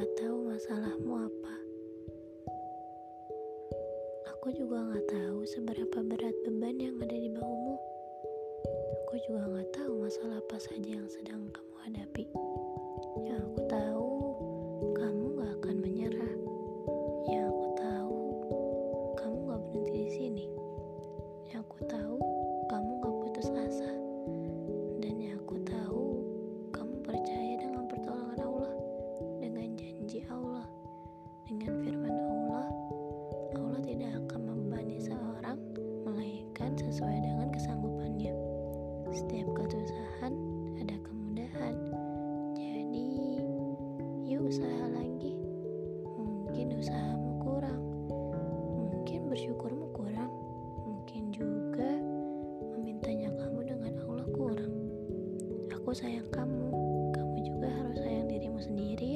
nggak tahu masalahmu apa. Aku juga nggak tahu seberapa berat beban yang ada di bahumu. Aku juga nggak tahu masalah apa saja yang sedang kamu hadapi. usaha lagi. Mungkin usahamu kurang. Mungkin bersyukurmu kurang. Mungkin juga memintanya kamu dengan Allah kurang. Aku sayang kamu. Kamu juga harus sayang dirimu sendiri.